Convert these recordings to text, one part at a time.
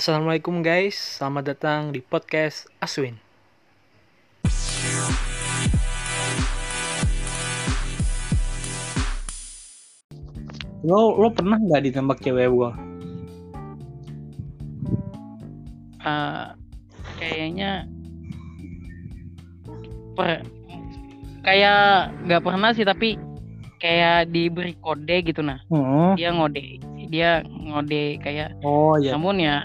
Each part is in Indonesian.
Assalamualaikum guys, selamat datang di podcast Aswin. Lo lo pernah nggak ditembak cewek gua? uh, kayaknya per kayak nggak pernah sih tapi kayak diberi kode gitu nah Hmm. dia ngode dia ngode kayak Oh ya. namun ya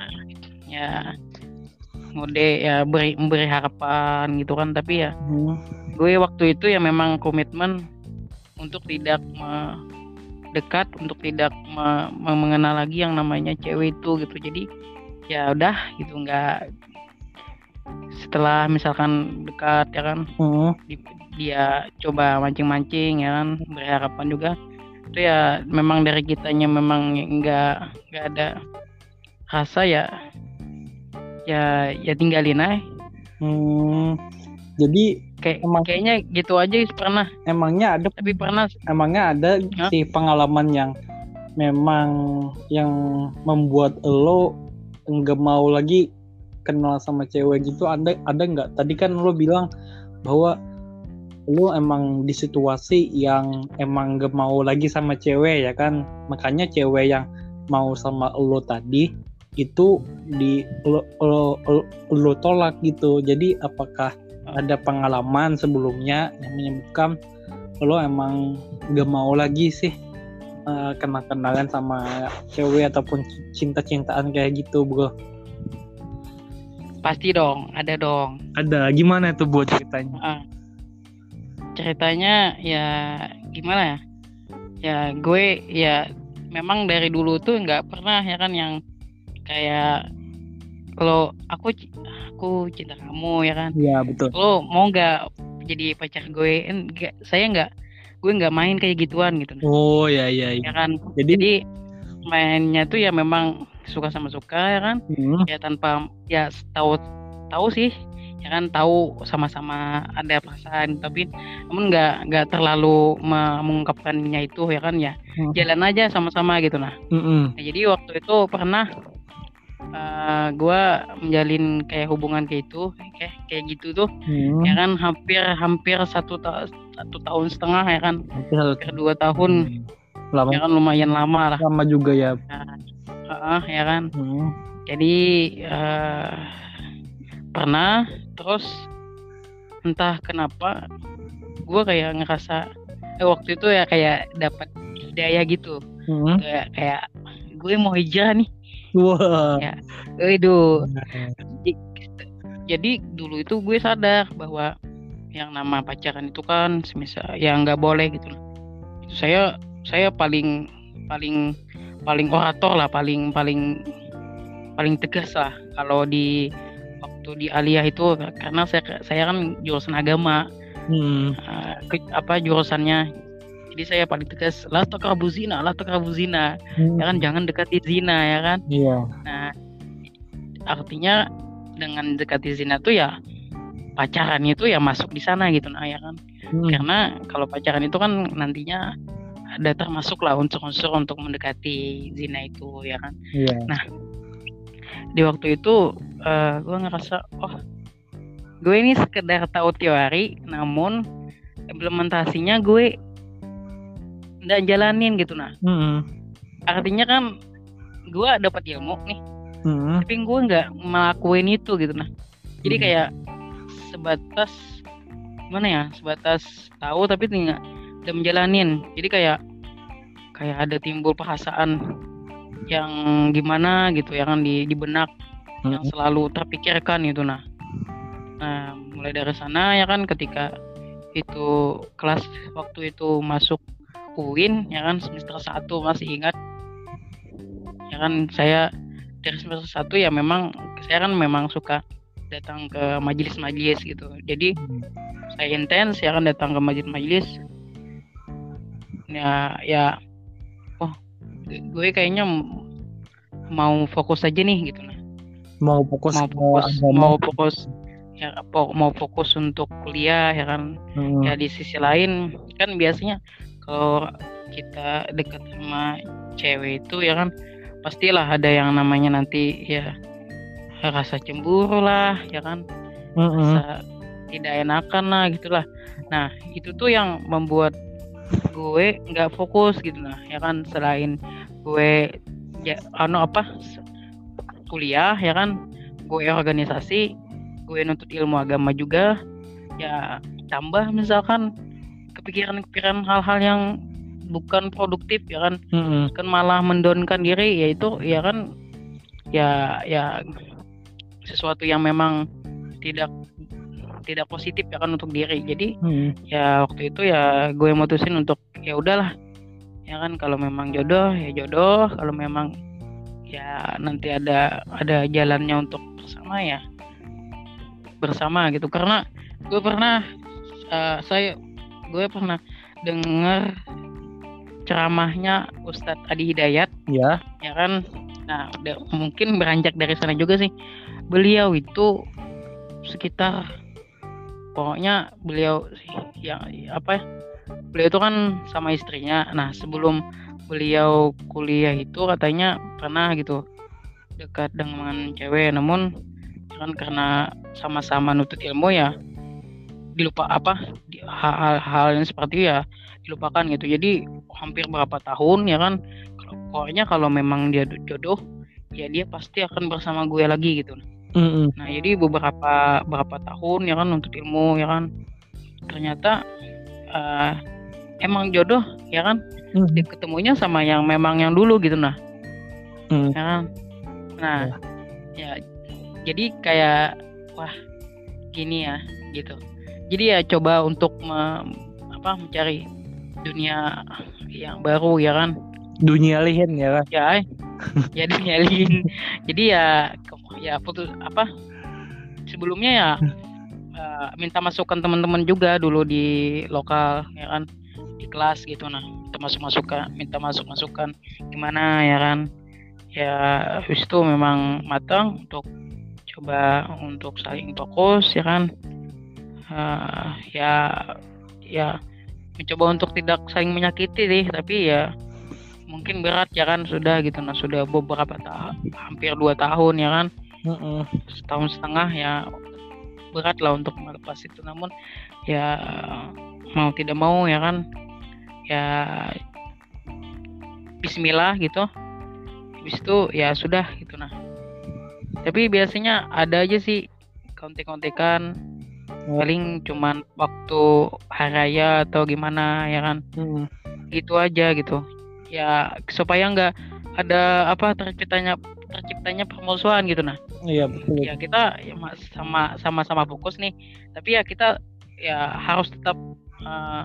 ya ngode ya beri memberi harapan gitu kan tapi ya Hmm. gue waktu itu ya memang komitmen untuk tidak dekat untuk tidak me- me- mengenal lagi yang namanya cewek itu gitu jadi ya udah gitu nggak setelah misalkan dekat ya kan Hmm. di- dia coba mancing-mancing ya kan berharapan juga itu ya memang dari kitanya memang nggak nggak ada rasa ya ya ya tinggalin aja. Hmm. Jadi kayak Emang- kayaknya gitu aja pernah. Emangnya ada tapi pernah emangnya ada Hah? sih pengalaman yang memang yang membuat lo nggak mau lagi kenal sama cewek gitu? Ada ada nggak? Tadi kan lo bilang bahwa lo emang di situasi yang emang nggak mau lagi sama cewek ya kan? Makanya cewek yang mau sama lo tadi itu di lo, lo, lo, lo tolak gitu. Jadi apakah ada pengalaman sebelumnya yang menyebutkan lo emang gak mau lagi sih uh, kenal-kenalan sama cewek ataupun cinta-cintaan kayak gitu bro? Pasti dong ada dong. Ada. Gimana tuh buat ceritanya? Ah. ceritanya ya gimana ya? Ya gue ya memang dari dulu tuh nggak pernah ya kan yang kayak kalau aku aku cinta kamu ya kan? Iya betul. Lo mau nggak jadi pacar gue? Enggak saya nggak gue nggak main kayak gituan gitu. Oh ya ya, ya kan? Jadi jadi mainnya tuh ya memang suka sama suka ya kan? Hmm, ya tanpa ya tahu tahu sih. Ya kan tahu sama-sama ada perasaan. Tapi namun nggak nggak terlalu me- mengungkapkannya itu ya kan? Ya Hmm. jalan aja sama-sama gitu nah. Mm-mm. Nah, jadi waktu itu pernah gua menjalin kayak hubungan kayak itu kayak kayak gitu tuh. Hmm, ya kan hampir hampir satu ta- satu tahun setengah ya kan. Hampir hampir dua tahun. Lama. Ya kan lumayan lama lah. Lama juga ya. Heeh, ya kan. Hmm, jadi eh, pernah terus entah kenapa gue kayak ngerasa eh, waktu itu ya kayak dapat hidayah gitu. Hmm. kayak kayak gue mau hijrah nih wah Ya. Waduh. jadi dulu itu gue sadar bahwa yang nama pacaran itu kan semisal yang nggak boleh gitu. Itu saya saya paling paling paling orator lah paling paling paling tegas lah kalau di waktu di aliyah itu karena saya saya kan jurusan agama Hmm, ke- apa jurusannya jadi saya paling tegas lah takrabu zina lah takrabu zina hmm. ya kan jangan dekati zina ya kan iya Nah, artinya dengan dekati zina tuh ya pacaran itu ya masuk di sana gitu nah ya kan. Hmm, Karena kalau pacaran itu kan nantinya ada termasuk lah unsur-unsur untuk mendekati zina itu ya kan. iya Di waktu itu eh gue ngerasa oh gue ini sekedar tahu teori namun implementasinya gue nggak jalanin gitu nah. Hmm, Artinya kan gue dapat ilmu nih hmm. tapi gue nggak melakuin itu gitu nah jadi Hmm. kayak sebatas gimana ya sebatas tahu tapi tidak tidak menjalanin jadi kayak kayak ada timbul perasaan yang gimana gitu ya kan di di benak yang Hmm. selalu terpikirkan itu nah nah mulai dari sana ya kan ketika itu kelas waktu itu masuk UIN ya kan semester 1 masih ingat. Ya kan saya dari semester 1 ya memang saya kan memang suka datang ke majelis-majelis gitu. Jadi saya intens ya kan datang ke majelis-majelis. Ya ya oh gue kayaknya mau fokus aja nih gitu nah. Mau fokus mau fokus mau fokus ya mau fokus untuk kuliah ya kan. Hmm, ya di sisi lain kan biasanya kalau kita dekat sama cewek itu ya kan pastilah ada yang namanya nanti ya rasa cemburu lah ya kan? Mm-mm. rasa tidak enakan lah gitulah. Nah itu tuh yang membuat gue nggak fokus gitu nah ya kan? Selain gue ya anu apa kuliah ya kan? Gue organisasi gue nuntut ilmu agama juga ya tambah misalkan kepikiran-kepikiran hal-hal yang bukan produktif ya kan? Mm-mm. kan malah mendonkan diri yaitu ya kan? Ya ya sesuatu yang memang tidak tidak positif ya kan untuk diri. Jadi Mm-mm. ya waktu itu ya gue mutusin untuk ya udahlah. Ya kan kalau memang jodoh ya jodoh. Kalau memang ya nanti ada ada jalannya untuk bersama ya bersama gitu. Karena gue pernah eh, saya gue pernah dengar ceramahnya Ustadz Adi Hidayat. Ya. ya kan? Nah mungkin beranjak dari sana juga sih. Beliau itu sekitar pokoknya beliau yang apa ya? Beliau itu kan sama istrinya. Nah sebelum beliau kuliah itu katanya pernah gitu dekat dengan cewek. Namun kan karena sama-sama nutut ilmu ya dilupa apa hal-hal yang seperti ya dilupakan gitu. Jadi hampir berapa tahun ya kan kalau pokoknya kalau memang dia jodoh ya dia pasti akan bersama gue lagi gitu. Mm-mm. nah jadi beberapa beberapa tahun ya kan untuk ilmu ya kan. Ternyata eh, emang jodoh ya kan Mm. dia ketemunya sama yang memang yang dulu gitu nah. Mm. ya kan? Nah ya jadi kayak wah gini ya gitu jadi ya coba untuk me- apa mencari dunia yang baru ya kan? Dunia lihin ya kan. ya ya dinyalin jadi ya ya putus apa sebelumnya ya eh, minta masukan teman-teman juga dulu di lokal ya kan? Di kelas gitu nah minta masuk masukan minta masuk masukan gimana ya kan? Ya habis itu memang matang untuk coba untuk saling fokus ya kan Eh, ya ya mencoba untuk tidak saling menyakiti sih tapi ya mungkin berat ya kan sudah gitu. Nah sudah beberapa tahun hampir dua tahun ya kan. Setahun setengah ya berat lah untuk melepas itu. Namun ya mau tidak mau ya kan ya Bismillah gitu. Habis itu ya sudah gitu nah. Tapi biasanya ada aja sih kontek-kontekan. Paling cuman waktu hari raya atau gimana ya kan? Mm-mm. gitu aja gitu. Ya supaya nggak ada apa terciptanya terciptanya permusuhan gitu nah. Iya betul. ya kita ya ma- sama sama sama fokus nih. Tapi ya kita ya harus tetap eh,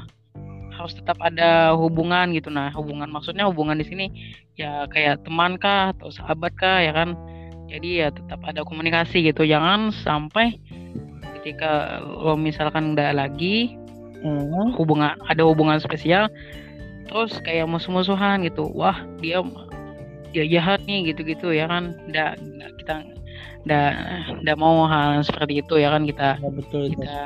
harus tetap ada hubungan gitu nah. Hubungan maksudnya hubungan di sini ya kayak teman kah atau sahabat kah ya kan? Jadi ya tetap ada komunikasi gitu. Jangan sampai ketika lo misalkan udah lagi Mm. hubungan ada hubungan spesial terus kayak musuh-musuhan gitu wah dia dia jahat nih gitu-gitu ya kan nggak- kita nggak nggak mau hal yang seperti itu ya kan kita Ya, betul. kita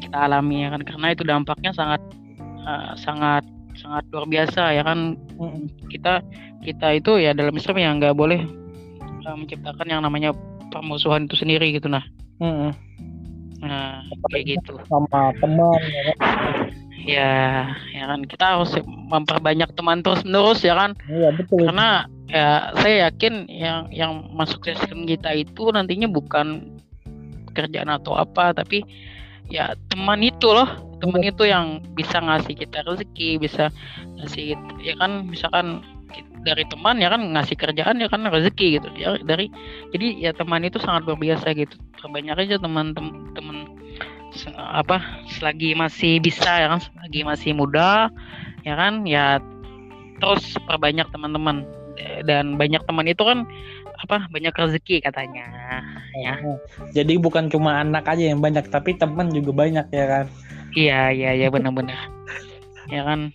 kita alami ya kan karena itu dampaknya sangat eh, sangat sangat luar biasa ya kan Mm-mm. kita kita itu ya dalam Islam ya nggak boleh eh, menciptakan yang namanya permusuhan itu sendiri gitu nah Mm-mm. Nah kayak gitu. Sama teman ya kan. ya ya kan? Kita harus memperbanyak teman terus menerus ya kan? Iya betul. karena ya saya yakin yang yang masuk sistem kita itu nantinya bukan pekerjaan atau apa tapi ya teman itu loh. Teman itu yang bisa ngasih kita rezeki bisa ngasih ya kan? Misalkan dari teman ya kan ngasih kerjaan ya kan rezeki gitu ya dari jadi ya teman itu sangat luar biasa gitu terbanyak aja teman-teman teman se- apa selagi masih bisa ya kan selagi masih muda ya kan ya terus perbanyak teman-teman dan banyak teman itu kan apa banyak rezeki katanya ya. Oh. Jadi bukan cuma anak aja yang banyak, tapi teman juga banyak ya kan. iya iya iya benar-benar ya kan